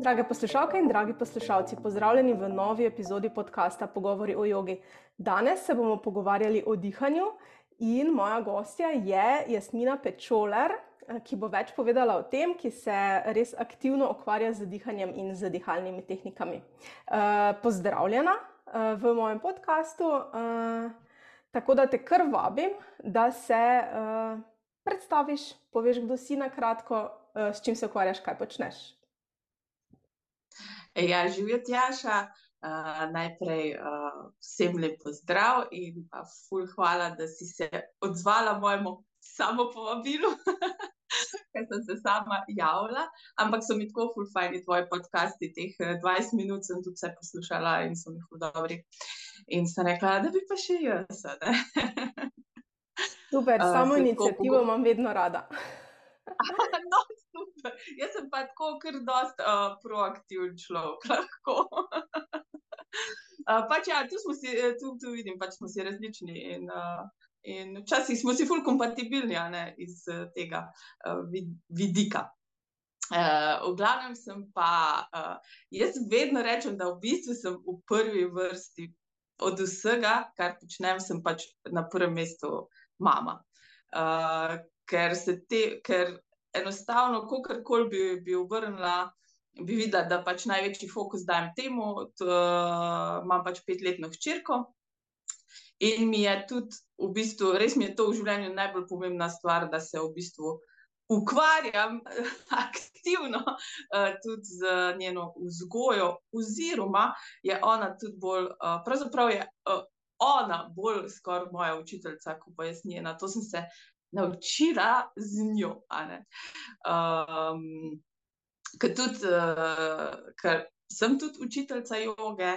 Drage poslušalke in dragi poslušalci, pozdravljeni v novi epizodi podcasta Pogovori o jogi. Danes se bomo pogovarjali o dihanju in moja gostja je Jasmina Pečoler, ki bo več povedala o tem, ki se res aktivno ukvarja z dihanjem in z dihalnimi tehnikami. Pozdravljena v mojem podkastu, tako da te kar vabim, da se predstaviš, poveš, kdo si na kratko, s čim se ukvarjaš, kaj počneš. Ja, živjo, Tjaša. najprej, vsem lep pozdrav in pa ful hvala, da si se odzvala mojemu samopovabilu, ker sem se sama javila. Ampak so mi tako ful fajn tvoji podcasti, teh dvajset minut sem tudi vse poslušala in so mi ful dobri. In sem rekla, da bi pa še jaz, a ne. Super, samoiniciativo imam vedno rada. No. Jaz sem pa tako kar dosti, proaktiven človek, lahko. pač ja, tu si, tu, tu vidim, pač smo si različni in, in včasih smo si ful kompatibilni, ne, iz tega, vidika. v glavnem sem pa, jaz vedno rečem, da v bistvu sem v prvi vrsti od vsega, kar počnem, sem pač na prvem mestu mama. ker se te, ker enostavno kakorkoli bi, bi obrnila, bi videla, da pač največji fokus dajem temu, imam pač petletno hčerko in mi je tudi v bistvu, res mi je to v življenju najbolj pomembna stvar, da se v bistvu ukvarjam aktivno, tudi z njeno vzgojo oziroma je ona tudi bolj, pravzaprav je, ona bolj skoraj moja učiteljica, ko pa jaz njena, to sem se naučila z njo, ne. ker tudi, ker sem tudi učiteljica joge,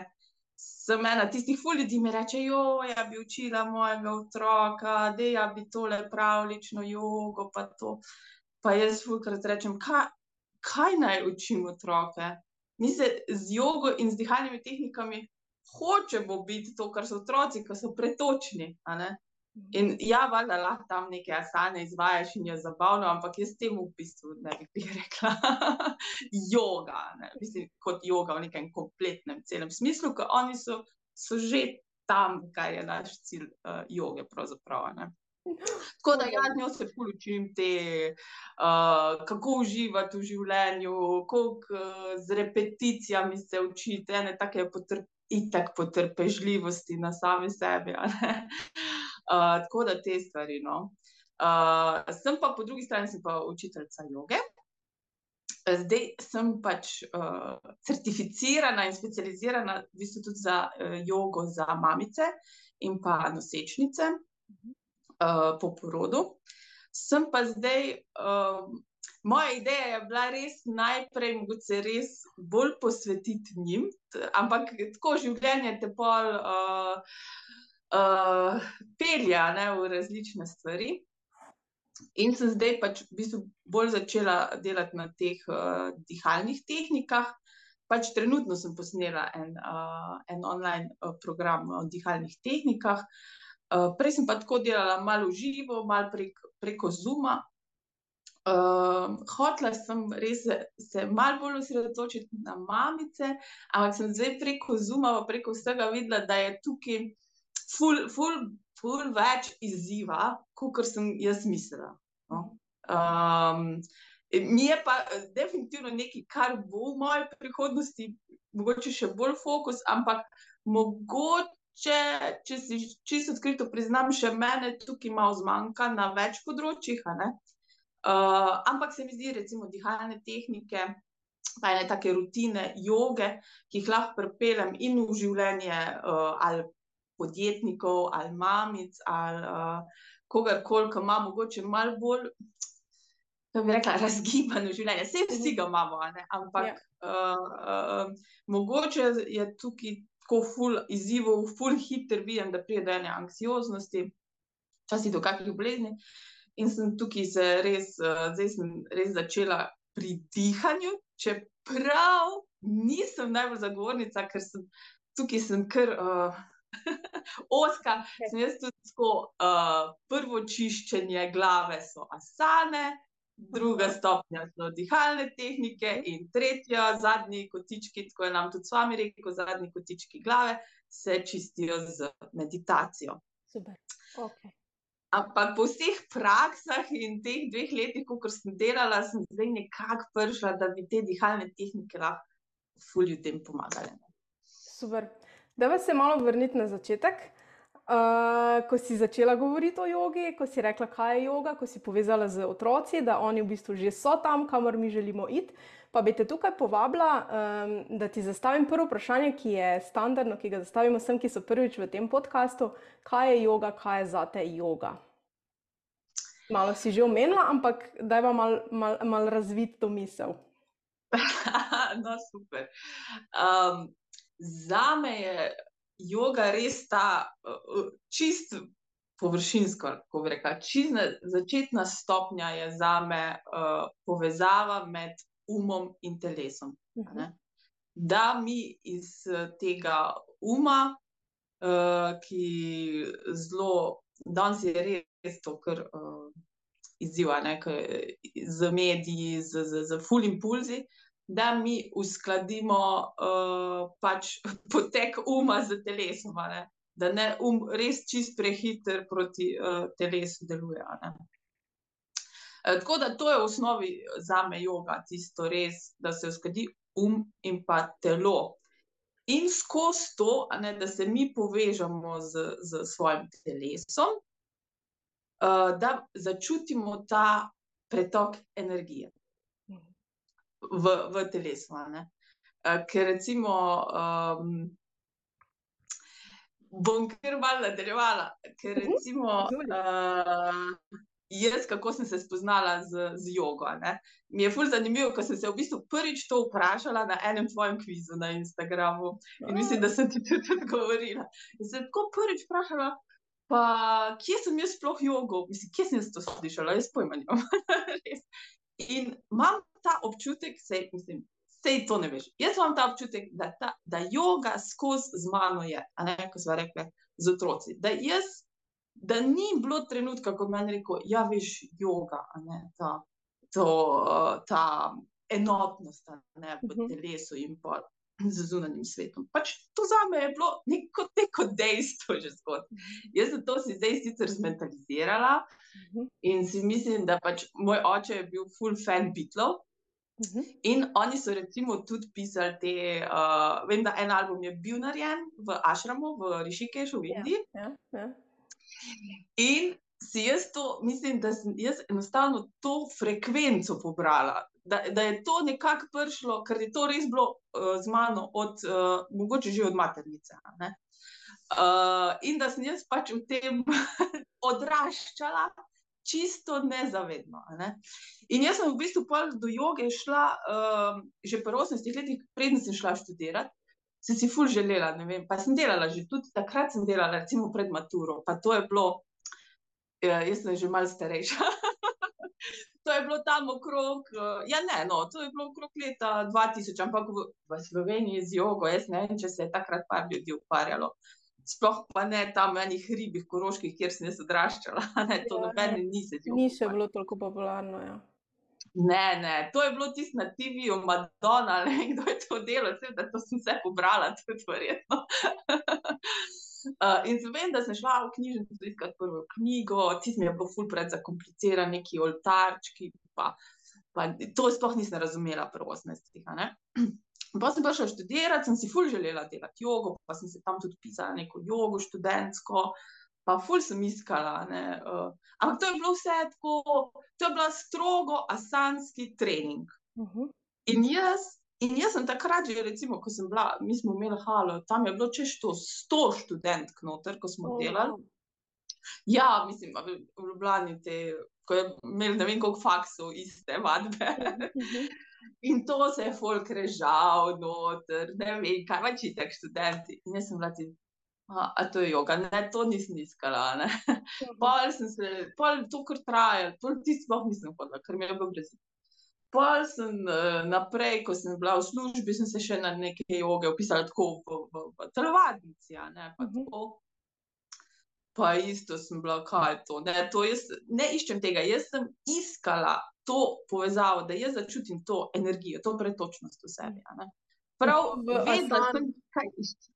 sem ena tistih ful ljudi mi reče: a bi učila mojega otroka, daj, a bi tole pravljično jogo pa to." Pa jaz fulkrat rečem: kaj naj učim otroke? Mi se z jogo in z dihalnimi tehnikami hočemo biti to, kar so otroci, ke so pretočni. In ja, valjda lahko tam neke asane izvajaš in je zabavno, ampak jaz temu v bistvu ne bi rekla joga, ne, mislim, kot joga v nekem kompletnem, celem smislu, ke oni so, so že tam, kaj je naš cilj, joge pravzaprav, ne. Tako da ja, z njo se ful učim te, kako uživati v življenju, koliko, z repeticijami se učiti, ene take itak potrpežljivosti na sami sebi, tako da te stvari, no. sem pa po drugi strani pa učiteljica joge. zdaj sem pač, certificirana in specializirana v bistvu tudi za, jogo za mamice in pa nosečnice, po porodu. Sem pa zdaj, moja ideja je bila res najprej mogoče se res bolj posvetiti njim, ampak tako življenje te pol, pelje, a ne, v različne stvari. In sem zdaj pač v bistvu bolj začela delati na teh, dihalnih tehnikah. Pač trenutno sem posnela en, en online, program o dihalnih tehnikah. prej sem pa tako delala malo v živo, malo preko Zooma. hotela sem res se malo bolj osredotočiti na mamice, ampak sem zdaj preko pa preko vsega videla, da je tukaj ful, ful, ful več izziva, kakor sem jaz mislila, no. mi je pa definitivno nekaj, kar bo v moji prihodnosti mogoče še bolj fokus, ampak mogoče, če si čisto odkrito priznam, še mene tukaj malo zmanjka na več področjih, ne. ampak se mi zdi recimo dihalne tehnike pa ene take rutine joge, ki jih lahko pripeljem in v življenje, ali podjetnikov ali mamic ali, kogarkoli, ke ima mogoče malo bolj, kako bi rekla, razgibano življenje, saj vsi ga imamo, a ne, ampak, mogoče je tukaj tako ful izzivov, ful hitro vidim, da pride do ene anksioznosti, včasih do kakšnih bolezni. In sem tukaj se res, zdaj sem res začela pri dihanju, čeprav nisem najbolj zagovornica, ker sem, tukaj sem kar, ozka, sem jaz tudi tako, prvo čiščenje glave so asane, druga stopnja so dihalne tehnike in tretja, zadnji kotički, tako je nam tudi s vami rekel, zadnji kotički glave se čistijo z meditacijo. Super. Okay. Ampak po vseh praksah in teh dveh letih, ko sem delala, sem zdaj nekako prišla, da bi te dihalne tehnike lahko ful ljudem pomagale. Super. Da vas se malo vrniti na začetek. Uh, ko si začela govoriti o jogi, ko si rekla, kaj je joga, ko si povezala z otroci, da oni v bistvu že so tam, kamor mi želimo iti. Pa bi te tukaj povabila, um, da ti zastavim prvo vprašanje, ki je standardno, ki ga zastavimo vsem, ki so prvič v tem podkastu. Kaj je joga, kaj je za te joga? Malo si že omenila, ampak daj pa malo mal, mal razviti to misel. no, super. Um, za me je joga res ta uh, čist površinsko, kako bi rekla. Čizna, začetna stopnja je za me uh, povezava med umom in telesom. Uh -huh. Da mi iz tega uma, uh, ki zelo, danes je res to, kar uh, izziva, ne, z mediji, z, z, z full impulzi, da mi uskladimo uh, pač potek uma z telesom, ne? da ne um res čist prehiter proti uh, telesu deluje. Eh, tako da to je v osnovi za me yoga, tisto res, da se uskladi um in pa telo. In skozi to, ne, da se mi povežemo z, z svojim telesom, uh, da začutimo ta pretok energije v, v telesu. Uh, ker recimo, um, bom kar malo nadaljevala, ker mhm. recimo. Uh, Jaz, kako sem se spoznala z, z jogo. Ne? Mi je fulj zanimivo, ko sem se v bistvu prvič to vprašala na enem tvojem kvizu na Instagramu. In mislim, da sem ti tudi odgovorila. In sem tako prvič vprašala, pa kje sem jaz sploh jogo, mislim, kje sem jaz to slišala, jaz pojma nimam. In imam ta občutek, sej, mislim, sej to ne veš. Jaz imam ta občutek, da, ta, da joga skozi z mano je, a ne, ko smo rekli, z otroci. Da, jaz, da ni bilo trenutka, ko meni reko, ja, veš, joga, a ne, ta, to, ta enotnost, ne, v uh mhm. -huh. telesu in pa z zunanjim svetom. Pač to za me je bilo neko, neko dejstvo že zgodaj. Jaz sem to si zdaj sicer zmentalizirala mhm. in si mislim, da pač moj oče je bil full fan Beatlov. Mhm. In oni so recimo tudi pisali te, uh, vem, da en album je bil narejen v Ašramu, v Rišikešu, v ja, Indiji. Ja, ja, ja. In si jaz to, mislim, da sem jaz enostavno to frekvenco pobrala, da, da je to nekako prišlo, ker je to res bilo uh, z mano, od, uh, mogoče že od maternice. Uh, in da sem jaz pač v tem odraščala, čisto nezavedno. Ne? In jaz sem v bistvu do joge šla uh, že po 18 letih, preden sem šla študirati. Sem si ful želela, ne vem, pa sem delala že tudi takrat, sem delala, recimo pred maturo, pa to je bilo, ja, jaz sem že malce starejša. to je bilo tam okrog, uh, ja, ne, no, to je bilo okrog leta 2000, ampak v, v Sloveniji z jogo, jaz ne vem, če se je takrat par ljudi ukvarjalo. Sploh pa ne tam enih ribih, koroških, kjer sem jaz odraščala. Ne, to ja, nobene nisi. Ni še bilo toliko popularno. Ja. Ne, ne, to je bilo tisto na TV-ju, Madonna, ne, kdo je to delal, vse, da to sem se pobrala, tudi verjetno. Uh, in vem, da sem šla v knjižnico iskati prvo knjigo, ti mi je bilo ful pred zakompliciran, neki oltarčki, pa, pa to sploh nisem razumela prvo 18. Pa sem prišla študirati, sem si ful želela delati jogo, pa sem se tam tudi pisala neko jogo študentsko, pa ful sem iskala. Uh, ampak to je bilo vse tako, to je bila strogo asanski trening. Uh mhm. -huh. In jaz In jaz sem takrat, že, recimo, ko sem bila, mi smo imeli halo, tam je bilo češ to sto študentk noter, ko smo oh. delali. Ja, mislim, v Ljubljani te, ko je imel ne vem koliko faksov iste vadbe. Mhm. In to se je folk režal noter, ne vem, kaj pa čitek študenti. In jaz sem bila ti, a, a to je joga, ne, to nisem iskala, ne. Mhm. Pol sem se, pol to kar trajal, pol ti sploh nisem hodila, ker mi je bilo brez. Pol sem uh, naprej, ko sem bila v službi, sem se še na neke joge upisala tako v, v, v telovadnici. Ne, pa, uh -huh. pa isto sem bila, kaj je to. Ne, to jaz, ne iščem tega, jaz sem iskala to povezavo, da jaz začutim to energijo, to pretočnost v sebi. Prav, vedela sem, kaj iščem.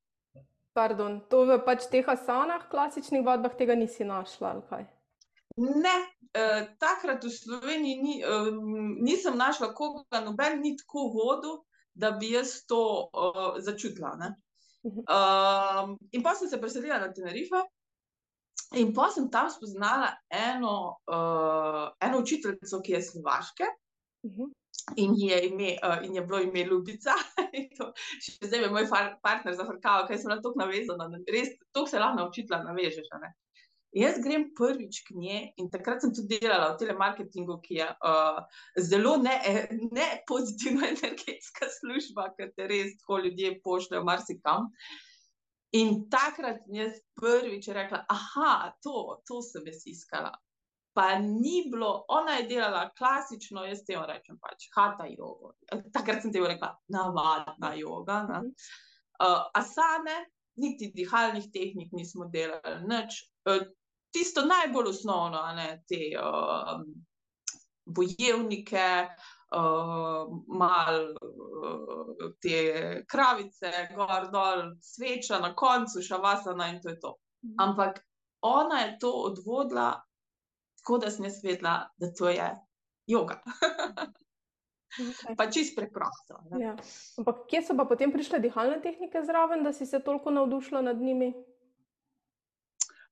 Pardon, to v pač teh asanah, klasičnih vadbah, tega nisi našla, ali kaj? Ne, eh, takrat v Sloveniji ni, eh, nisem našla koga, noben ni tako vodil, da bi jaz to uh, začutila. Uh, in pa sem se preselila na Tenerife, in pa sem tam spoznala eno, uh, eno učiteljico, ki je slovaške. Uh -huh. In je, ime, uh, in je bilo ime Ljubica. Še zdaj je moj partner zafrkal, ker sem na to navezana. Res, to se lahko naučila, navežeš. Jaz grem prvič k njej in takrat sem tudi delala v telemarketingu, ki je uh, zelo ne, ne pozitivna energetska služba, ker te res tako ljudje pošljajo marsikam. In takrat jaz prvič rekla, aha, to, to sem jaz iskala pa ni bilo, ona je delala klasično, jaz te rečem, pač hata jogo. Takrat sem te rekla, navadna joga. Uh, asane, niti dihalnih tehnik nismo delali, nič. Uh, tisto najbolj osnovno, ne, te uh, bojevnike. Uh, mal uh, te kravice, gor dol, sveča na koncu, šavasana in to je to. Mhm. Ampak ona je to odvodila tako da sem jaz vedela, da to je yoga. Okay. Pa čist preprosto. Ja. Ampak kje so pa potem prišle dihalne tehnike zraven, da si se toliko navdušila nad njimi?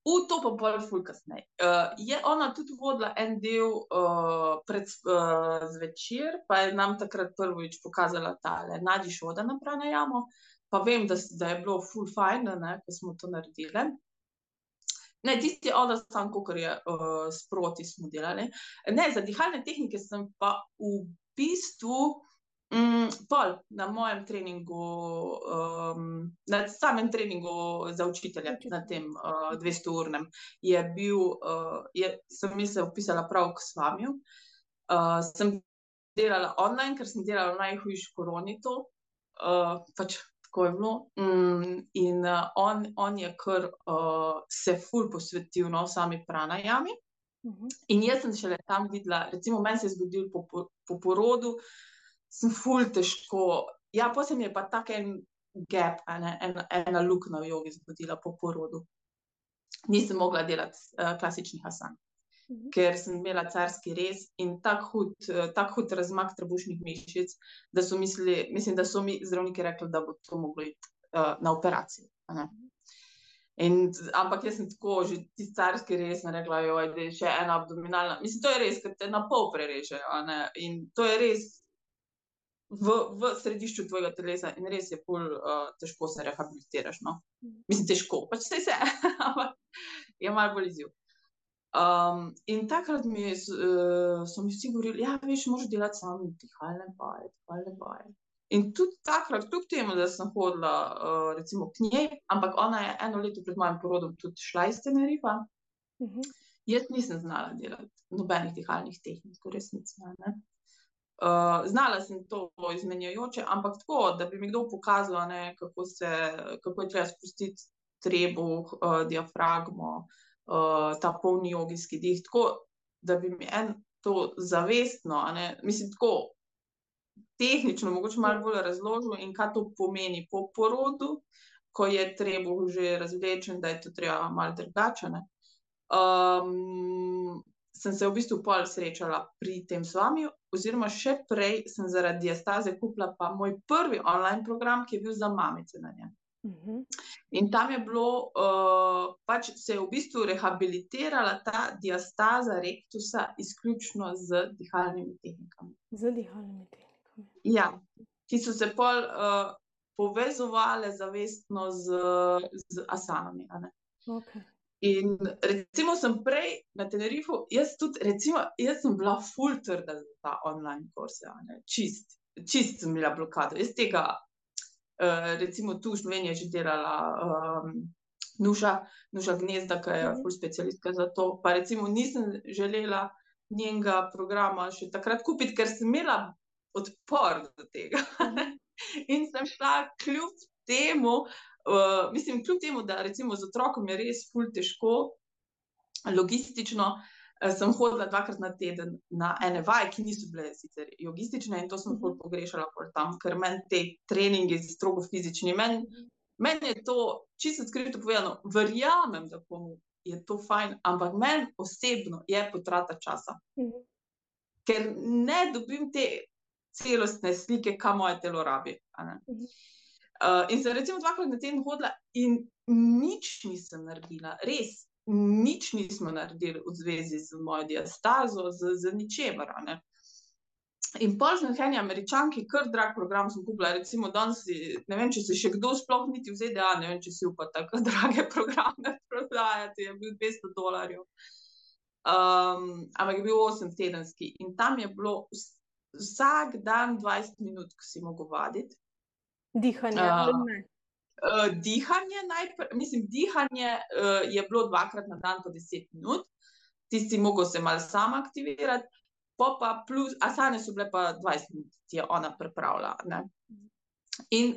V to pa bolj ful kasneje. Uh, je ona tudi vodila en del uh, pred uh, zvečer, pa je nam takrat prvič pokazala tale nadi šoda na pranajamo, pa vem, da, da je bilo ful fajn, ne, ko smo to naredili. Ne, tisti odor, sam, kot je uh, sproti, smo delali. Ne, za dihalne tehnike sem pa v bistvu um, pol na mojem treningu, um, na samem treningu za učitelje, na tem uh, 200-urnem, je bil, uh, je, sem se upisala prav k svamju. Uh, sem delala online, ker sem delala najhujši koronito. Uh, pač tako je bilo. Mm, in uh, on, on je kar uh, se ful posvetil no, sami pranajami. Uh mhm. -huh. In jaz sem šele tam videla, recimo, meni se je zgodil po, po, po porodu, sem ful težko. Ja, mi je pa tak en gap, ene, ena, ena luknja v jogi zgodila po porodu. Nisem mogla delati uh, klasičnih asan. -hmm. ker sem imela carski rez in tako hud, eh, tak hud razmak trebušnih mišic, da so mislili, mislim, da so mi zdravniki rekli, da bo to moglo iti uh, na operacijo. In, ampak jaz sem tako, že ti carski res ne rekla, da je še ena abdominalna. Mislim, to je res, ker te na pol prerežejo. In to je res v, v središču tvojega telesa, in res je pol uh, težko se rehabilitiraš. No? Mhm. Mislim, težko, pač se vse, ampak je malo bolj izziv. Um, in takrat mi uh, so mi vsi govorili, da ja, veš, moraš delati samo dihalne baje, dihalne baje. In tudi takrat, kljub temu, da sem hodila uh, recimo k njej, ampak ona je eno leto pred mojim porodom tudi šla iz Tenerifa, uh mhm. -huh. jaz nisem znala delati nobenih dihalnih tehnik, v resnici. Uh, znala sem to izmenjujoče, ampak tako, da bi mi kdo pokazal, ne, kako, se, kako je treba spustiti trebuh, uh, diafragmo, uh, ta polni jogijski dih, tako da bi mi en to zavestno, ne, mislim, tako tehnično, mogoče malo bolj razložil, in kaj to pomeni po porodu, ko je treba že razvlečen, da je to treba malo drugače. Um, sem se v bistvu pol srečala pri tem s vami, oziroma še prej sem zaradi diastaze kupila pa moj prvi online program, ki je bil za mamice na njem. Mhm. In tam je bilo, uh, pač se je v bistvu rehabilitirala ta diastaza rektusa izključno z dihalnimi tehnikami. Z dihalnimi tehnikami. Ja, ki so se pol uh, povezovali zavestno z, z asanami. Okay. In recimo, sem prej na Tenerifu, jaz tudi, recimo, jaz sem bila full trda za ta online kurse, čist, čist sem bila blokada. Jaz tega Eh, recimo tu v Sloveniji že delala um, Nuša, Nuša Gnezda, ki je uh specialistka za to. Pa recimo nisem želela njenega programa še takrat kupiti, ker sem imela odpor do tega. Uh In sem šla kljub temu, uh, mislim, kljub temu, da recimo z otrokom je res ful težko, logistično. uh, sem hodila dvakrat na teden na ene vaje, ki niso bile sicer jogistične in to sem bolj pogrešala tam, ker meni te treningi strogo fizični. Meni men je to, čisto skrito povedano, verjamem, da komu je to fajn, ampak meni osebno je potrata časa. Ker ne dobim te celostne slike, kam moje telo rabi. Uh, in sem recimo dvakrat na teden hodila in nič nisem naredila, res, nič nismo naredili v zvezi z mojo diastazo, z, z ničemer. In polžni heni američanki, kar drag program sem kupila, recimo danes, ne vem, če se še kdo sploh niti v ZDA, ne vem, če si upa tako drage programe prodajati, je bil 200 dolarjev. Um, ampak je bil 8 tedenski in tam je bilo vsak dan 20 minut, ko si mogel vaditi. Dihanje. Uh, uh, dihanje, najprej, mislim, dihanje uh, je bilo dvakrat na dan po 10 minut, ti si mogel se malo sam aktivirati, pa plus, asane so bile pa 20 minut, ti je ona pripravila. Ne? In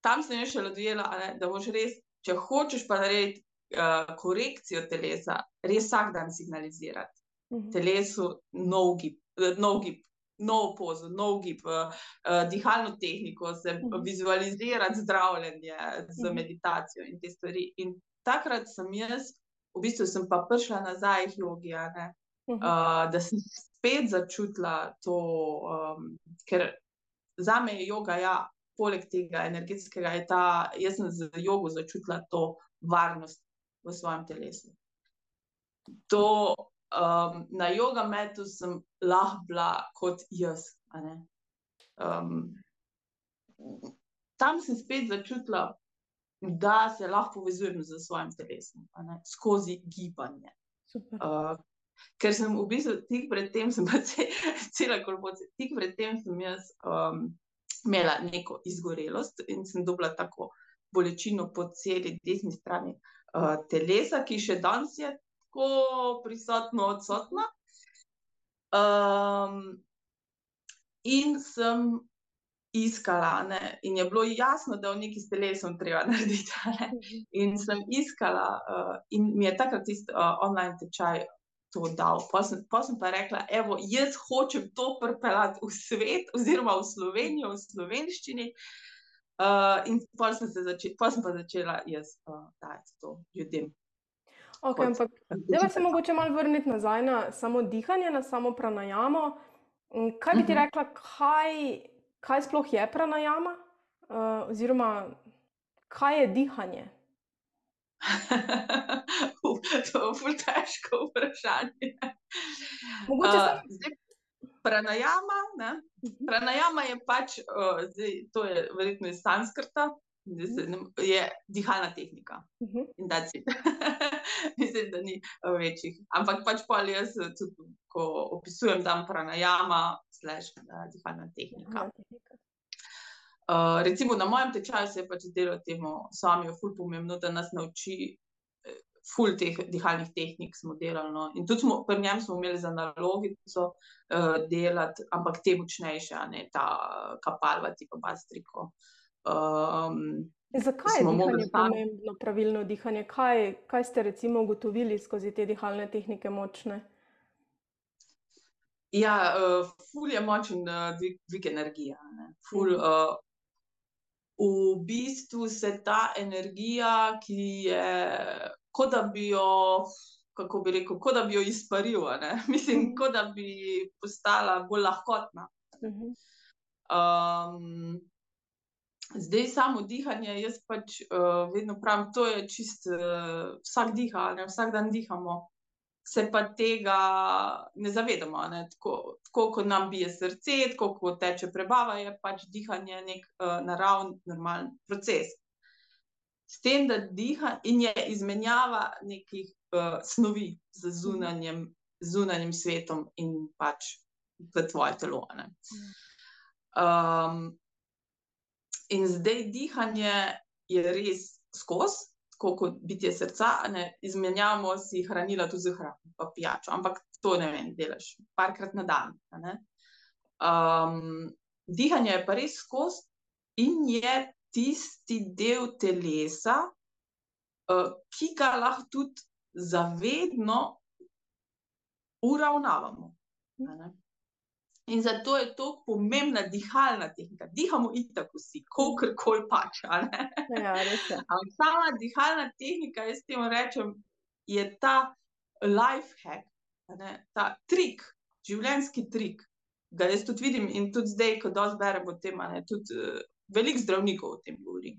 tam sem še dojela, da boš res, če hočeš pa narediti uh, korekcijo telesa, res vsak dan signalizirati. Mhm. Telesu nov gib, nov gib, nov pozo, nov gib, uh, dihalno tehniko, se mhm. -huh. vizualizirati zdravljenje z mhm. -huh. meditacijo in te stvari. In takrat sem jaz, v bistvu sem pa prišla nazaj iz jogija, uh -huh. uh, da sem spet začutila to, um, ker za me je yoga, ja, poleg tega energetskega, je ta, jaz sem z jogo začutila to varnost v svojem telesu. To, um, na yoga metu sem lahko bila kot jaz. Um, tam sem spet začutila, da se lahko povezujem z svojim telesom, skozi gibanje. Uh, ker sem v bistvu tik pred tem, sem pa cela korporacija, tik pred tem sem jaz um, imela neko izgorelost in sem dobila tako bolečino po celi desni strani uh, telesa, ki še danes je tako prisotno, odsotno. Um, in sem iskala, ne? in je bilo jasno, da v neki s telesom treba narediti. Ne? In sem iskala, uh, in mi je takrat tisti uh, online tečaj to dal. Pa sem, pa sem pa rekla, evo, jaz hočem to pripeljati v svet, oziroma v Slovenijo, v slovenščini. Uh, in pa sem, začel, pa sem pa začela jaz uh, dajati to ljudem. Okay, ampak, zdaj se mogoče malo vrniti nazaj na samo dihanje, na samo pranajamo. Mm, kaj bi ti mhm. rekla, kaj, kaj sploh je pranajama, uh, oziroma kaj je dihanje? to je težko vprašanje. Mogoče uh, zdaj, pranajama, mhm. pranajama je pač, uh, zdaj, to je verjetno iz Sanskrta, je dihalna tehnika. Uh -huh. In da si, mislim, da ni večjih. Ampak pač pa jaz, tudi, ko opisujem tam pranajama, slash dihalna tehnika. Uh, recimo na mojem tečaju se je pač delo temu sami, ful pomembno, da nas nauči. Ful teh dihalnih tehnik smo delali. No. In tudi smo, pri njem smo imeli za nalogico uh, delati, ampak te močnejše, ne ta kapalva, tipa bastriko. Uh, Um, Zakaj je dihanje pomembno, pravilno dihanje? Kaj, kaj ste recimo ugotovili skozi te dihalne tehnike močne? Ja, uh, ful je močen uh, dvig, dvig energije. Ful, uh, v bistvu se ta energija, ki je kot da bi jo, kako bi rekel, kot da bi jo izparil, mislim, mm. kot da bi postala bolj lahkotna. Mm -hmm. um, Zdaj, samo dihanje, jaz pač uh, vedno pravim, to je čist, uh, vsak diha, ne, vsak dan dihamo, se pa tega ne zavedamo. Ne, tako, tako kot nam bije srce, tako kot teče prebava, je pač dihanje nek uh, naravni, normalen proces. S tem, da diha in je izmenjava nekih uh, snovi z zunanjem, zunanjem svetom in pač v tvoje telo. Um, In zdaj dihanje je res skozi, tako kot bitje srca, ne izmenjamo si hranila tudi za hrano, pa pijačo, ampak to ne vem, delaš parkrat na dan. Um, dihanje je pa res skozi in je tisti del telesa, uh, ki ga lahko tudi zavedno uravnavamo. In zato je to pomembna dihalna tehnika. Dihamo itak vsi, kolikor koli pač. Ja, Ampak sama dihalna tehnika, jaz temu rečem, je ta life hack, ta trik, življenjski trik. Ga jaz tudi vidim in tudi zdaj, ko dosti beremo o tem, tudi uh, veliko zdravnikov o tem govori.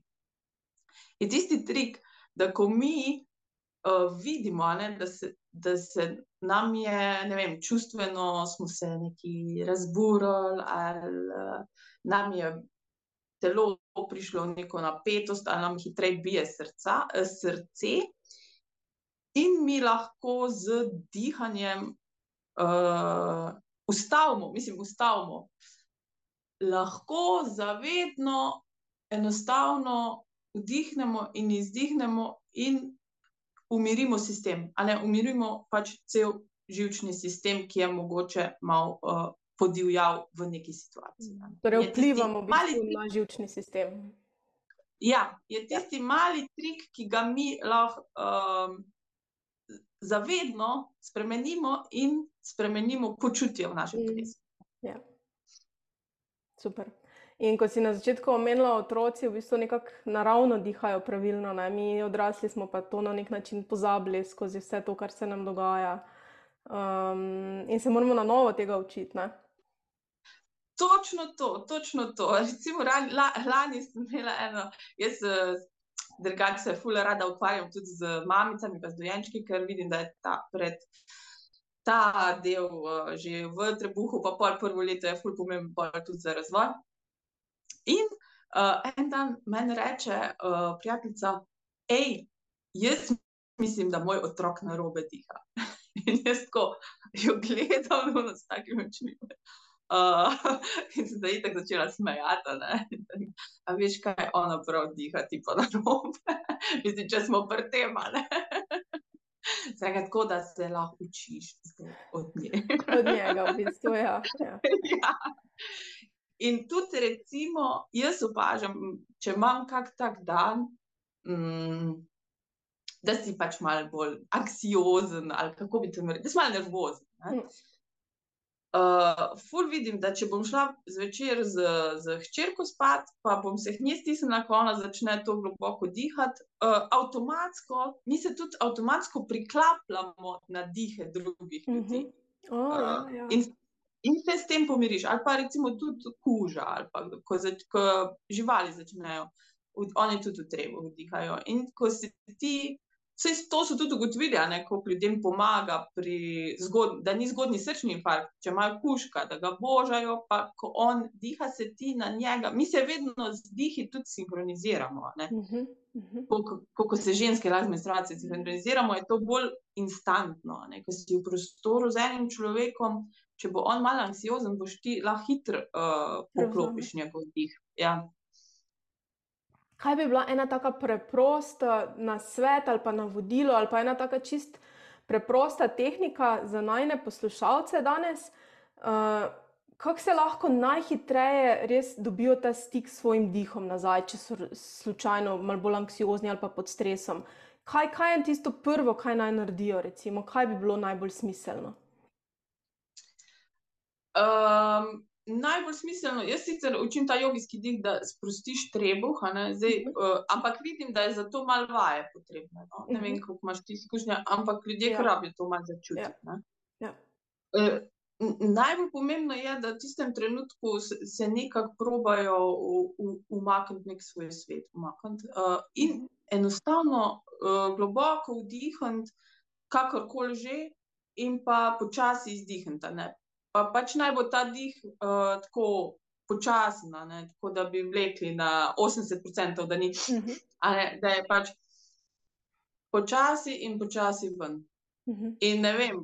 Je tisti trik, da ko mi uh, vidimo, ne, da se da se nam je, ne vem, čustveno smo se neki razburili, ali uh, nam je telo prišlo neko napetost, ali nam hitreje bije srca, uh, srce. In mi lahko z dihanjem uh, ustavimo, mislim, ustavimo. Lahko zavedno, enostavno vdihnemo in izdihnemo, in umirimo sistem, ali umirimo pač cel žilčni sistem, ki je mogoče malo uh, podivjal v neki situaciji. Torej, vplivamo na žilčni sistem. Ja, je tisti ja. mali trik, ki ga mi lahko um, zavedno spremenimo in spremenimo počutje v našem mm. telesu. Ja. Super. In ko si na začetku omenila, otroci v bistvu nekako naravno dihajo pravilno, ne? mi odrasli smo pa to na nek način pozabili skozi vse to, kar se nam dogaja. Um, in se moramo na novo tega učiti. Ne? Točno to, točno to. Recimo, la, lani sem imela eno, jaz drugače se fully rada ukvarjam tudi z mamicami, pa z dojenčki, ker vidim, da je ta pred. Ta del uh, že v trebuhu, pa pol prvo leto je razvoj. In uh, en dan meni reče uh, prijateljica, hej, jaz mislim, da moj otrok na robe diha. In jaz tako jo gledam no, s takimi očmi. Uh, in zdaj je tako začela smejati. A veš, kaj ona prav diha, ti pa na robe. Mislim, če smo pri tem. Zdaj, tako da se lahko učiš od njega. od njega, v bistvu, ja. ja. In tudi, recimo, jaz opažam, če imam kak tak dan, mm, da si pač malo bolj anksiozen, ali kako bi te rekel, da si malo nervozen. Ne? Uh, ful vidim, da če bom šla zvečer z, z hčerko spat, pa bom se hnje stisnila, ko ona začne to globoko dihati, uh, avtomatsko, mi se tudi avtomatsko priklapljamo na dihe drugih ljudi. Uh -huh. oh, uh, ja, ja. In in se s tem pomiriš, ali pa recimo tudi kuža, ali pa ko, zač, ko živali začnejo, oni tudi treba vdihajo. In ko si ti, vse to so tudi ugotovili, da ljudem pomaga, zgod, da ni zgodni srčni infarkt, če imajo kužka, da ga božajo, pa ko on diha, se ti na njega. Mi se vedno z dihi tudi sinhroniziramo. -huh, uh -huh. Ko, ko, ko se ženske razne menstruacije sinhroniziramo, je to bolj instantno. Ne? Ko si v prostoru z enim človekom, če bo on malo anksiozen, boš ti lahko hitro uh, poklopiš njegov dih. Ja. Kaj bi bila ena tako preprosta na svet ali pa na vodilo, ali pa ena tako čist preprosta tehnika za najne poslušalce danes? Uh, kako se lahko najhitreje res dobijo ta stik s svojim dihom nazaj, če so slučajno malo bolj anksiozni ali pa pod stresom? Kaj, kaj je tisto prvo, kaj naj naredijo, recimo, kaj bi bilo najbolj smiselno? Um, najbolj smiselno, jaz sicer učim ta jogijski dih, da sprostiš trebuh, Zdaj, uh, ampak vidim, da je za to malo vaje potrebno. No? Ne vem, mhm. kako imaš ti izkušnje, ampak ljudje ja. rabijo to malo začutiti. Ja. Ja. Uh, najbolj pomembno je, da v tistem trenutku se nekako probajo umakniti nek svoj svet. Uh, in mhm. enostavno uh, globoko vdihniti, kakorkoli že, in pa počasi izdihniti pa pač naj bo ta dih uh, tako počasen, tako da bi vlekli na 80%, da, ni, uh mhm. -huh. ne, da je pač počasi in počasi ven. Uh mhm. -huh. In ne vem,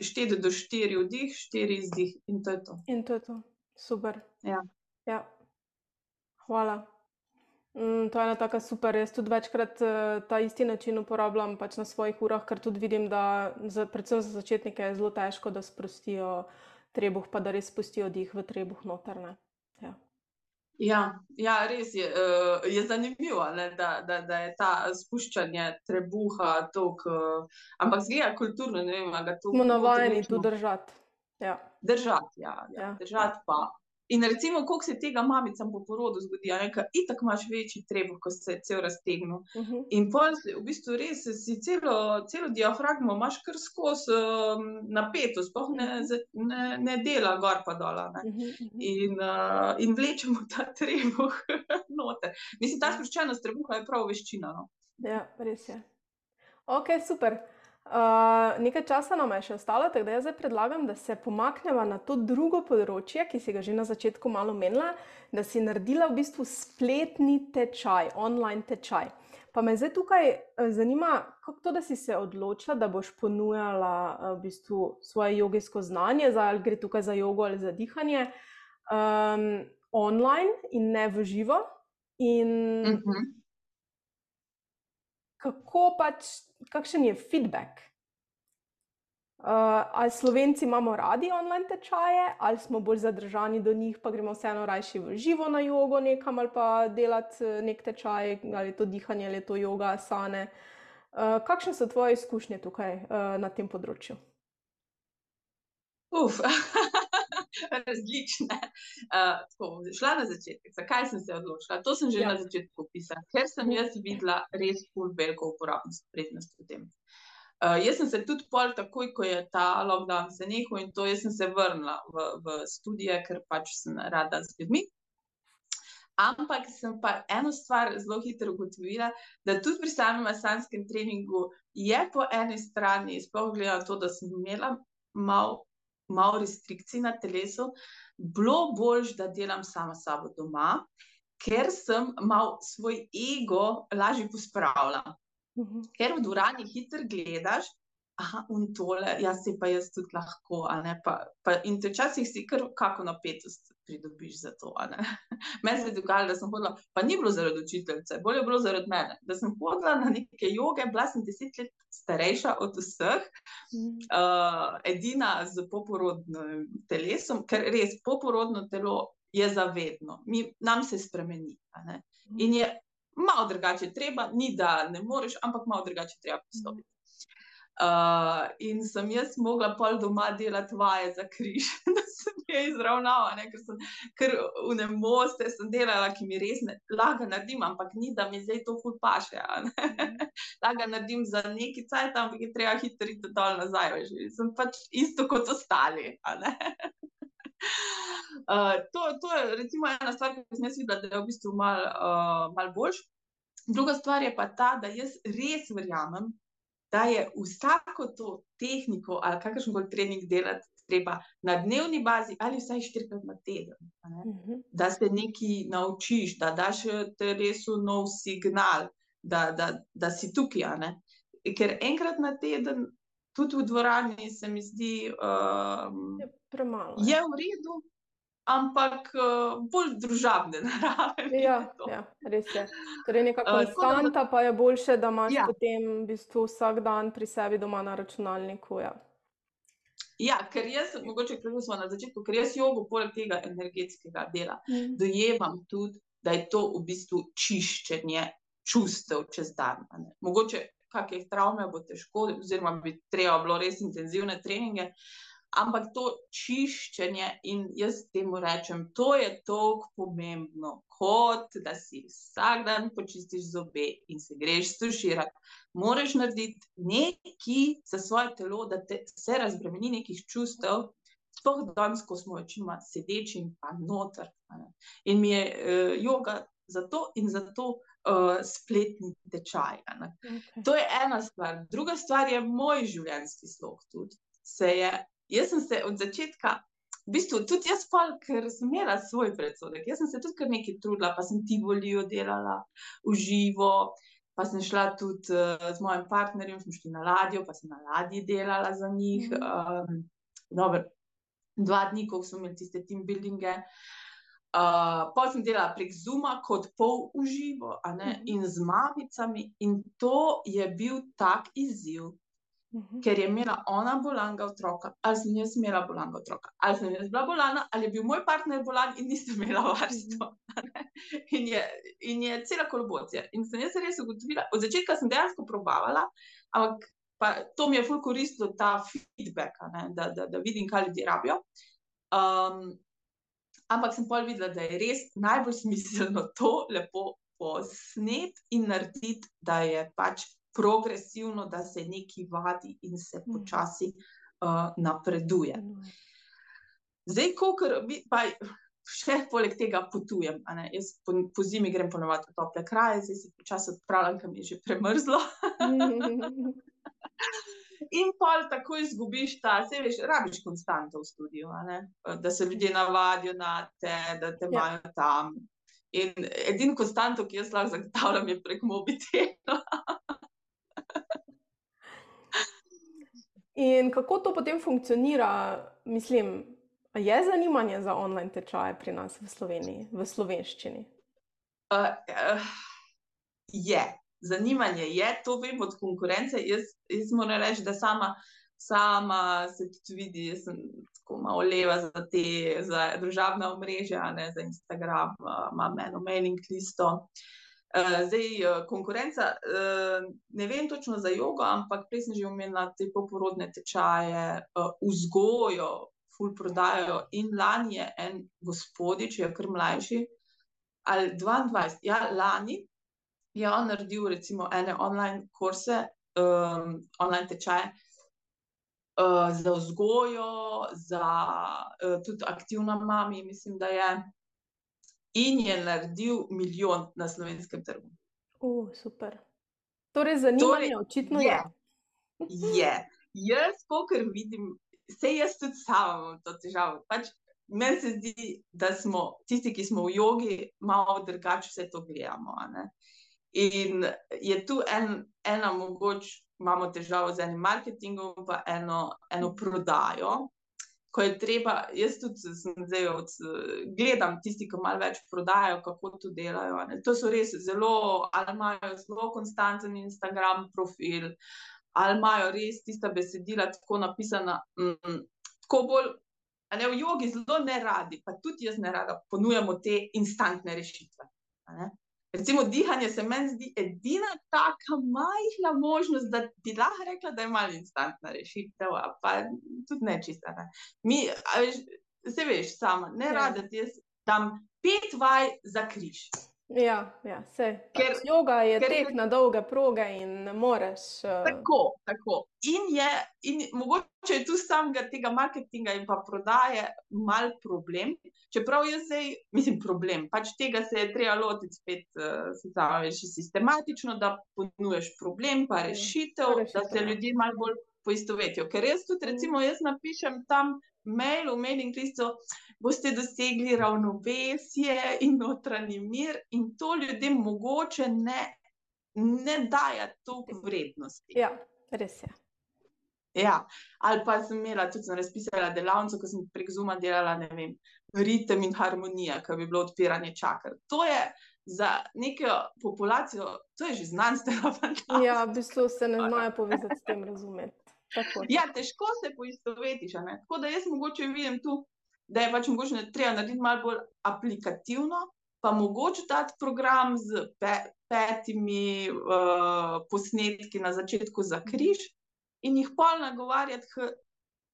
šteti do štiri vdih, štiri izdih, in to je to. In to je to, super. Ja. Ja. Hvala. Mm, to je ena taka super. Jaz tudi večkrat uh, ta isti način uporabljam pač na svojih urah, ker tudi vidim, da za, predvsem za začetnike je zelo težko, da sprostijo trebuh, pa da res spustijo dih v trebuh notrne. Ja. Ja, ja, res je, uh, je zanimivo, ne, da, da, da je ta spuščanje trebuha tako. Uh, ampak zgleda kulturno, ne vem, kako to. Smo navajeni tu držati. Ja. Držati, ja, ja. ja. držati pa. In recimo, koliko se tega mamicam po porodu zgodi, da itak imaš večji trebuh, ko se cel raztegne. Uh mhm. -huh. In pol, v bistvu res si celo, celo diafragmo imaš kar skozi um, napetost, sploh ne, mhm. ne, ne dela gor pa dol. Uh mhm, -huh. in, uh, in vlečemo ta trebuh noter. Mislim, ta sproščenost trebuha je prav veščina. No? Ja, res je. Ok, super. Uh, nekaj časa nam je še ostalo, tako da jaz zdaj predlagam, da se pomaknemo na to drugo področje, ki si ga že na začetku malo menila, da si naredila v bistvu spletni tečaj, online tečaj. Pa me zdaj tukaj eh, zanima, kako to, da si se odločila, da boš ponujala eh, v bistvu svoje jogijsko znanje, ali gre tukaj za jogo ali za dihanje, um, online in ne v živo. In uh mhm. -huh. Kako pač kakšen je feedback? Uh, ali Slovenci imamo radi online tečaje, ali smo bolj zadržani do njih, pa gremo vseeno rajši v živo na jogo nekam ali pa delati eh, nek tečaj, ali to dihanje, ali to yoga, sane. Uh, kakšne so tvoje izkušnje tukaj uh, na tem področju? Uf, različne. Uh, tako, šla na začetek. Zakaj sem se odločila? To sem že ja. na začetku opisala, ker sem jaz videla res veliko uporabnost prednosti v tem. Uh, jaz sem se tudi pol, takoj ko je ta lockdown se nehal in to, jaz sem se vrnila v, v študije, ker pač sem rada z ljudmi. Ampak sem pa eno stvar zelo hitro ugotovila, da tudi pri samem asanskem treningu je po eni strani, sploh glede na to, da sem imela malo mal restrikcij na telesu, bilo bolj, da delam sama sabo doma, ker sem mal svoj ego lažje pospravljala. -hmm. Ker v dvorani hitro gledaš, da je tole, jaz se pa jaz tudi lahko. Pa, pa in te včasih si kar kako napetost pridobiš za to. Meni se je dogajalo, da sem hodila, pa ni bilo zaradi učiteljice, bolje je bilo zaradi mene. Da sem hodila na neke joge, bila sem deset let starejša od vseh, mm uh, edina z poporodnim telesom, ker res poporodno telo. Je zavedno, Mi, nam se spremeni. In je malo drugače treba, ni da ne moreš, ampak malo drugače treba pristopiti. Uh, in sem jaz mogla pol doma delati vaje za križ, da sem jih izravnala, ne? ker sem kar v ne moste sem delala, ki mi res ne laga naredim, ampak ni da mi zdaj to ful paše. Mhm. laga naredim za neki cajt, ampak je treba hitro iti dol nazaj, veš, sem pač isto kot ostali. Uh, to, to je recimo ena stvar, ki sem jaz videla, da je v bistvu malo uh, mal boljš. Druga stvar je pa ta, da jaz res verjamem, da je vsako to tehniko ali kakršen koli trening delati treba na dnevni bazi ali vsaj štirikrat na teden. Uh mhm. -huh. Da se nekaj naučiš, da daš telesu nov signal, da, da, da si tukaj. Ker enkrat na teden tudi v dvorani, se mi zdi, um, je premalo. Je v redu, ampak uh, bolj družabne narave. Ja, ja, res je. Torej, neka uh, konstanta pa je boljše, da imaš ja. potem v bistvu vsak dan pri sebi doma na računalniku. Ja. Ja, ker jaz, mogoče, ker smo na začetku, ker jaz jogo, poleg tega energetskega dela, mm. dojemam tudi, da je to v bistvu čiščenje čustev čez dan. Mogoče kakšne travme bo težko, oziroma bi treba bilo res intenzivne treninge, ampak to čiščenje in jaz temu rečem, to je tako pomembno, kot da si vsak dan počistiš zobe in se greš stuširati. Moraš narediti nekaj za svoje telo, da te se razbremeni nekih čustev. Sploh danes, ko smo večinoma sedeči in pa noter. In mi je uh, yoga zato in zato uh, spletni tečaj. Okay. To je ena stvar. Druga stvar je moj življenjski slog. Tudi. Se je, jaz sem se od začetka, v bistvu tudi jaz, pa, ker sem imela svoj predsodek, jaz sem se tudi kar nekaj trudila, pa sem ti volijo delala v živo. Pa sem šla tudi uh, z mojim partnerjem, smo šli na ladjo, pa sem na ladji delala za njih. Mm -hmm. um, dober, dva dni, ko smo imeli tiste team buildinge. Uh, Uh, pa sem delala prek Zuma, kot pol uživo, uh. -huh. in z mamicami, in to je bil tak izziv. Mhm. Ker je imela ona bolanga otroka, ali sem jaz imela bolanga otroka, ali sem jaz bila bolana, ali je bil moj partner bolan in nisem imela varstva. In je, in je cela kolobocija. In sem jaz res ugotovila, od začetka sem dejansko probavala, ampak to mi je ful koristilo ta feedback, da, da, da vidim, kaj ljudje rabijo. Um, ampak sem pa videla, da je res najbolj smiselno to lepo posnet in narediti, da je pač progresivno, da se nekaj vadi in se mhm. počasi uh, napreduje. Zdaj, ko pa še poleg tega potujem, jaz po, po zimi grem ponovadi v tople kraje, zdaj se počasi odpravljam, ker mi je že premrzlo. In pol tako izgubiš ta, se veš, rabiš konstanto v studiu, da se ljudje navadijo na te, da te ja. imajo tam. In edino konstanto, ki jaz lahko zagotavljam, je prek mobitela. In kako to potem funkcionira, mislim, je zanimanje za online tečaje pri nas v Sloveniji, v slovenščini? Uh, uh, je, zanimanje je, to vem od konkurence. Jaz, jaz moram reči, da sama, sama se tudi vidi, da sem tako malo leva za te za družabna omrežja, ne za Instagram, uh, imam eno mailing listo. Uh, Eh, zdaj, eh, konkurenca, uh, ne vem točno za jogo, ampak prej sem že omenila te poporodne tečaje, uh, vzgojo, ful prodajo. In lani je en gospodič, je kar mlajši, ali 22, ja, lani je on naredil recimo ene online kurse, um, online tečaje. Uh, za vzgojo, za uh, tudi aktivno mami, mislim, da je in je naredil milijon na slovenskem trgu. Uh, super. Torej, zanimanje torej, očitno je. Je. Jaz, kar vidim, se jaz tudi sama imam to težavo. Pač, meni se zdi, da smo tisti, ki smo v jogi, malo drugače vse to gledamo. In je tu en, ena, mogoče imamo težavo z enim marketingom, pa eno, eno prodajo ko je treba, jaz tudi zdaj od, gledam tisti, ki malo več prodajajo, kako to delajo. Ne. To so res zelo, ali imajo zelo konstanten Instagram profil, ali imajo res tista besedila tako napisana, mm, tako bolj. Ne, v jogi zelo ne radi, pa tudi jaz ne rada ponujamo te instantne rešitve. Recimo, dihanje se meni zdi edina tako majhna možnost, da bi lahko rekla, da je malo instantna rešitev, pa tudi ne čista. Ne. Mi, se veš, sama, ne ja. rada ti jaz tam pet vaj za križ. Ja, ja vse. Ker joga je ker, tek na dolge proge in ne moreš. Uh... Tako, tako. In, je, in mogoče je tu samega tega marketinga in pa prodaje mal problem. Čeprav je zdaj, mislim, problem. Pač tega se je treba lotiti spet, uh, se pravi, sistematično, da ponuješ problem, pa ja, rešitev, rešitev da se ja. ljudje mal bolj poistovetijo. Ker jaz tudi, mm. recimo, jaz napišem tam mail, v mailing listu boste dosegli ravnovesje in notranji mir, in to ljudem mogoče ne, ne daje toliko vrednosti. Ja, res je. Ja, ali pa sem imela tudi sem razpisala delavnico, ko sem prek Zuma delala, ne vem, ritem in harmonija, ki bi bilo odpiranje čakr. To je za neko populacijo, to je že znanstveno fantastično. Ja, v bistvu se ne znajo povezati s tem, razumeti. Ja, težko se poistovetiš. Tako da jaz mogoče vidim tu da je pač mogoče treba narediti malo bolj aplikativno, pa mogoče dati program z pe, petimi uh, posnetki na začetku za križ in jih pol nagovarjati k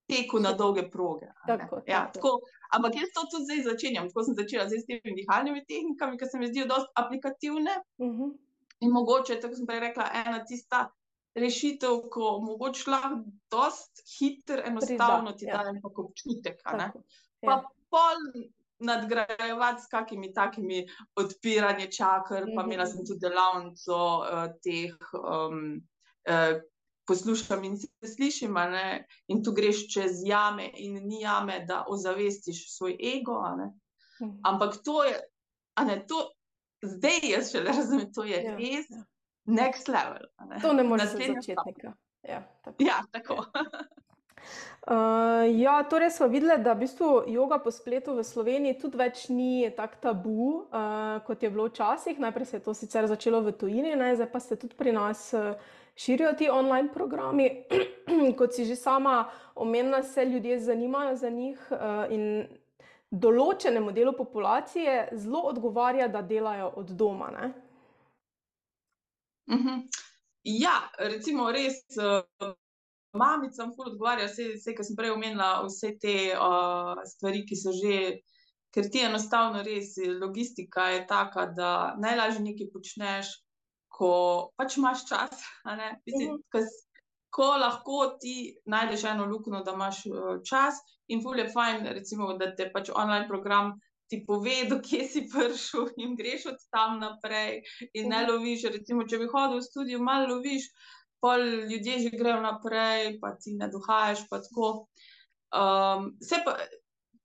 teku na dolge proge. Tako, ja, tako. Ampak jaz to tudi zdaj začenjam, tako sem začela z temi dihalnimi tehnikami, ki se mi zdijo dosti aplikativne. Uh mhm. -huh. In mogoče, tako sem prej rekla, ena tista rešitev, ko mogoče lahko dosti hitro, enostavno ti ja. da en občutek. Pa ja. pol nadgrajevati s kakimi takimi odpiranji čakr, pa imela sem tudi delavnico uh, teh. Um, uh, Poslušam in se slišim, ne? in tu greš čez jame, in ni jame, da ozavestiš svoj ego. Mhm. Ampak to je, ne, to, zdaj jaz še razumem, to je ja, res ja. Next level. Ne? To ne moreš začeti. Ja, tako. Ja, tako. Uh, ja, torej smo videli, da v bistvu joga po spletu v Sloveniji tudi več ni tako tabu, uh, kot je bilo včasih. Najprej se je to sicer začelo v tujini, ne? zdaj pa ste tudi pri nas uh, širijo ti online programi, kot si že sama omenila, se ljudje zanimajo za njih uh, in določenemu delu populacije zelo odgovarja, da delajo od doma. Ne? Uh. -huh. Ja, recimo, res. Uh... Mamicam, ful odgovarja, vse, vse kar sem prej omenila, vse te uh, stvari, ki so že, ker ti enostavno res, logistika je taka, da najlažje nekaj počneš, ko pač imaš čas. Mislim, uh -huh. kas, ko lahko ti najdeš eno luknjo, da imaš uh, čas, in ful je fajn, recimo, da te pač online program ti pove, kje si prišel in greš od tam naprej, in ne loviš. Recimo, če bi hodil v studio, malo loviš, pol ljudje že grejo naprej, pa ti ne dohajaš. Um, pa,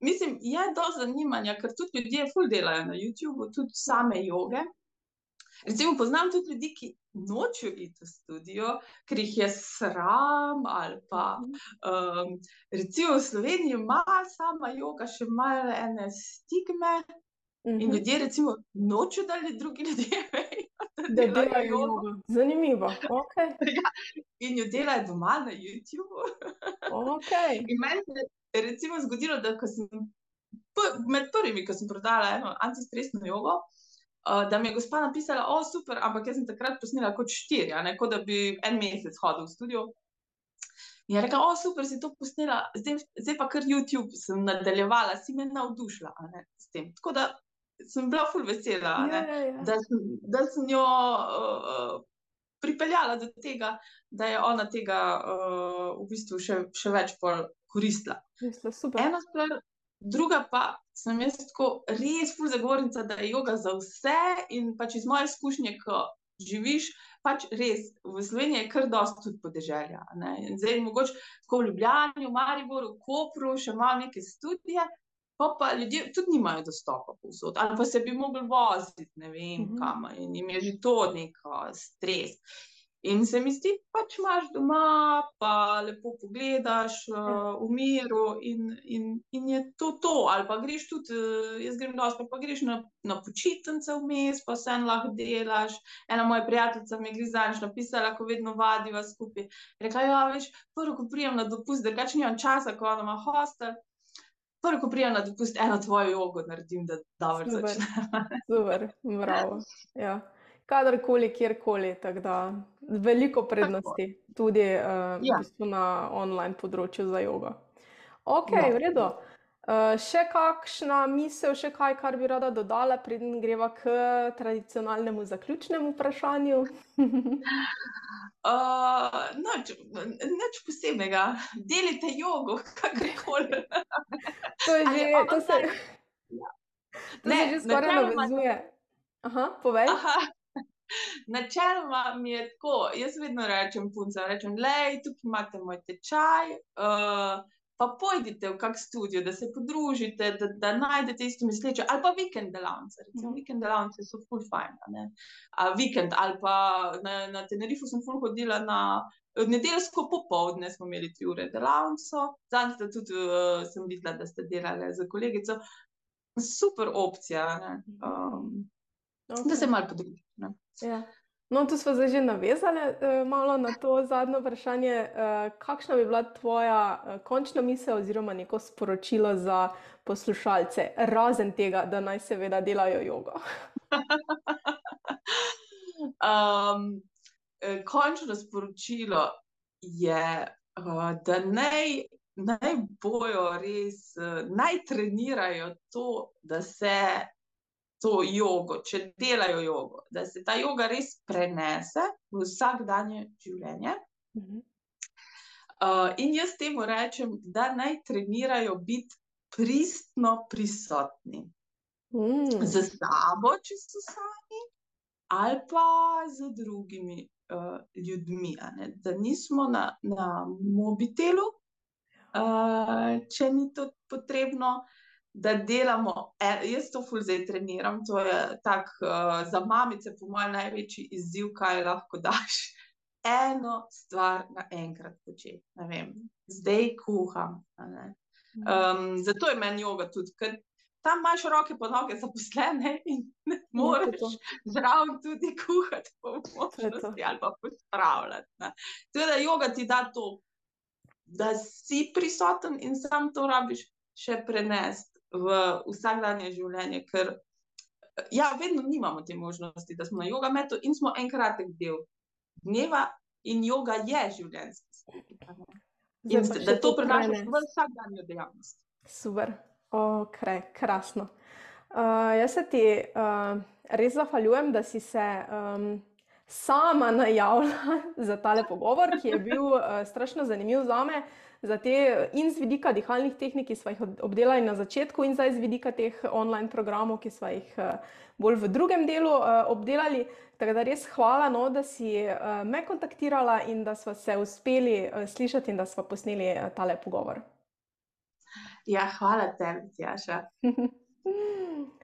mislim, je do zanimanja, ker tudi ljudje ful delajo na YouTubu, tudi same joge. Recimo, poznam tudi ljudi, ki nočejo iti v studio, ker jih je sram. Pa, um, recimo v Sloveniji ima sama joga še malo ene stigme. Uh -huh. In mhm. ljudje, recimo, nočejo, da ljudje drugi ljudje vejo, da, da delajo jogo. Zanimivo. Okay. ja. In jo delajo doma na YouTubu. okay. In meni se je recimo zgodilo, da sem med prvimi, ki sem prodala eno antistresno jogo. Uh, da mi je gospa napisala, da je super, ampak jaz sem takrat posnela kot štiri, ne kot da bi en mesec hodil v studio. In je rekla, da je super, si to posnela, zdaj, zdaj pa kar YouTube sem nadaljevala, si me navdušila s tem. Tako da sem bila ful vesela, ja, ja, ja. Da, sem, da sem jo uh, pripeljala do tega, da je ona tega uh, v bistvu še, še več koristila. Ena stvar, druga pa sem jaz tako res ful zagovornica, da je yoga za vse in pač iz moje izkušnje, ko živiš, pač res v Sloveniji je kar dosti tudi podeželja. Ne? Zdaj, mogoče tako v Ljubljani, v Mariboru, v Kopru, še malo neke študije. Pa, pa ljudje tudi nimajo dostopa povsod, ali pa se bi mogli voziti, ne vem, mhm. -huh. kam, in jim je že to neko stres. In se mi zdi, pač imaš doma, pa lepo pogledaš uh, v miru, in, in, in je to to. Ali pa greš tudi, uh, jaz grem dosti, pa, pa greš na, na počitnice vmes, pa se en lahko delaš. Ena moja prijateljica mi je grizaniš napisala, ko vedno vadiva skupaj. Rekla je, ja, veš, prvo, ko prijem na dopust, drugače nimam časa, ko ima hostel. Prvo, ko prijem na dopust, eno tvojo jogo naredim, da dobro začne. Super, bravo. Ja kadarkoli, kjerkoli. Veliko prednosti tako. tudi uh, ja. na online področju za jogo. Ok, ja. v redu. Uh, še kakšna misel, še kaj, kar bi rada dodala, preden greva k tradicionalnemu zaključnemu vprašanju? uh, noč, nič posebnega, delite jogo, kakorkoli. to je že, to se, ja. to ne, se že skoraj navezuje. Aha, povej. Aha. Načeloma mi je tako, jaz vedno rečem, punca, rečem, le, tukaj imate moj tečaj. Uh, Pa pojdite v kak studio, da se podružite, da, da najdete isto misleče, ali pa vikend delavnice. Recimo, mm. vikend delavnice so full fine. A vikend ali pa na, na Tenerifu sem full hodila na nedeljsko popovdne, smo imeli tri ure delavnico, zadnjič tudi uh, sem videla, da ste delali z kolegico. Super opcija, um, okay. da se malo podružite. Ja. No, tu smo zdaj že navezali uh, malo na to zadnje vprašanje. Uh, kakšna bi bila tvoja uh, končna misel oziroma neko sporočilo za poslušalce, razen tega, da naj seveda delajo jogo? um, končno sporočilo je, uh, da naj, naj bojo res, uh, naj trenirajo to, da se to jogo, če delajo jogo, da se ta joga res prenese v vsakdanje življenje. Uh, in jaz temu rečem, da naj trenirajo biti pristno prisotni. Mm. Za sabo, če so sami, ali pa z drugimi uh, ljudmi. Da nismo na, na mobitelu, uh, če ni to potrebno, da delamo, e, jaz to ful zdaj treniram, to je tak uh, za mamice, po mojem, največji izziv, kaj lahko daš. Eno stvar naenkrat početi. Zdaj kuham. Um, zato je meni joga tudi, ker tam imaš roke po noge zaposlene in ne moreš zraven tudi kuhati po možnosti ali pa pospravljati. Tudi da joga ti da to, da si prisoten in sam to rabiš še prenesti v vsakdanje življenje, ker ja, vedno nimamo te možnosti, da smo na joga metu in smo enkratek del dneva in joga je življenjski. In da to prenašaš v vsakdanjo dejavnost. Super, okay, krasno. Uh, jaz se ti uh, res zahvaljujem, da si se um, sama najavila za tale pogovor, ki je bil uh, strašno zanimiv za me za te in z vidika dihalnih tehnik, ki smo jih obdelali na začetku, in zdaj z vidika teh online programov, ki smo jih bolj v drugem delu obdelali. Tako da res hvala, no, da si me kontaktirala in da smo se uspeli slišati in da smo posneli tale pogovor. Ja, hvala tebi, Tjaša.